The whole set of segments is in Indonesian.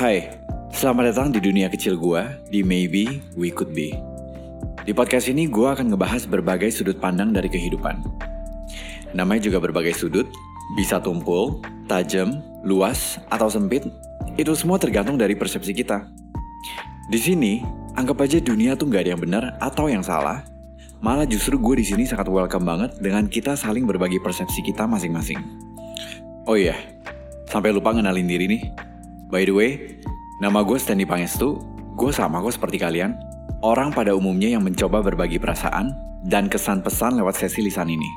Hai, selamat datang di dunia kecil gua di Maybe We Could Be. Di podcast ini gua akan ngebahas berbagai sudut pandang dari kehidupan. Namanya juga berbagai sudut, bisa tumpul, tajam, luas, atau sempit. Itu semua tergantung dari persepsi kita. Di sini, anggap aja dunia tuh nggak ada yang benar atau yang salah. Malah justru gue di sini sangat welcome banget dengan kita saling berbagi persepsi kita masing-masing. Oh iya, sampai lupa ngenalin diri nih. By the way, nama gue Stanley Pangestu, gue sama kok seperti kalian. Orang pada umumnya yang mencoba berbagi perasaan dan kesan pesan lewat sesi lisan ini.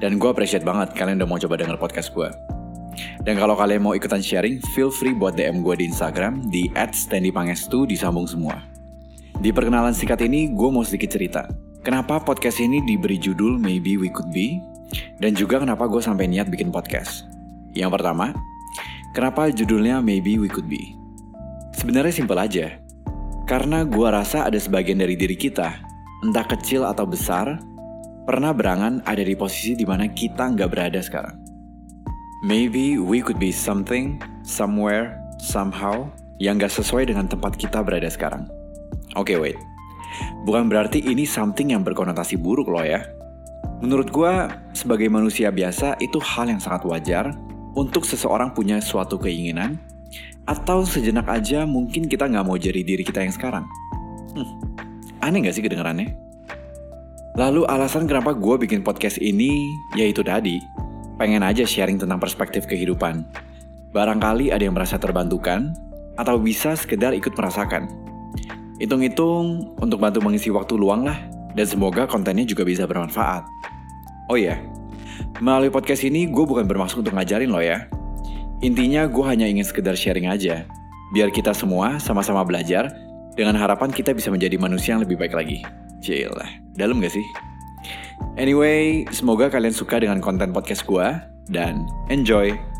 Dan gue appreciate banget kalian udah mau coba denger podcast gue. Dan kalau kalian mau ikutan sharing, feel free buat DM gue di Instagram di @standypangestu disambung semua. Di perkenalan singkat ini, gue mau sedikit cerita. Kenapa podcast ini diberi judul Maybe We Could Be, dan juga kenapa gue sampai niat bikin podcast. Yang pertama, Kenapa judulnya Maybe We Could Be? Sebenarnya simpel aja. Karena gua rasa ada sebagian dari diri kita, entah kecil atau besar, pernah berangan ada di posisi di mana kita nggak berada sekarang. Maybe we could be something, somewhere, somehow, yang gak sesuai dengan tempat kita berada sekarang. Oke, okay, wait. Bukan berarti ini something yang berkonotasi buruk loh ya. Menurut gua, sebagai manusia biasa, itu hal yang sangat wajar untuk seseorang punya suatu keinginan, atau sejenak aja mungkin kita nggak mau jadi diri kita yang sekarang. Hmm, aneh nggak sih kedengarannya? Lalu alasan kenapa gue bikin podcast ini, yaitu tadi, pengen aja sharing tentang perspektif kehidupan. Barangkali ada yang merasa terbantukan, atau bisa sekedar ikut merasakan. Hitung-hitung untuk bantu mengisi waktu luang lah, dan semoga kontennya juga bisa bermanfaat. Oh iya, Melalui podcast ini, gue bukan bermaksud untuk ngajarin lo ya. Intinya, gue hanya ingin sekedar sharing aja. Biar kita semua sama-sama belajar, dengan harapan kita bisa menjadi manusia yang lebih baik lagi. Cilah, dalam gak sih? Anyway, semoga kalian suka dengan konten podcast gue, dan enjoy!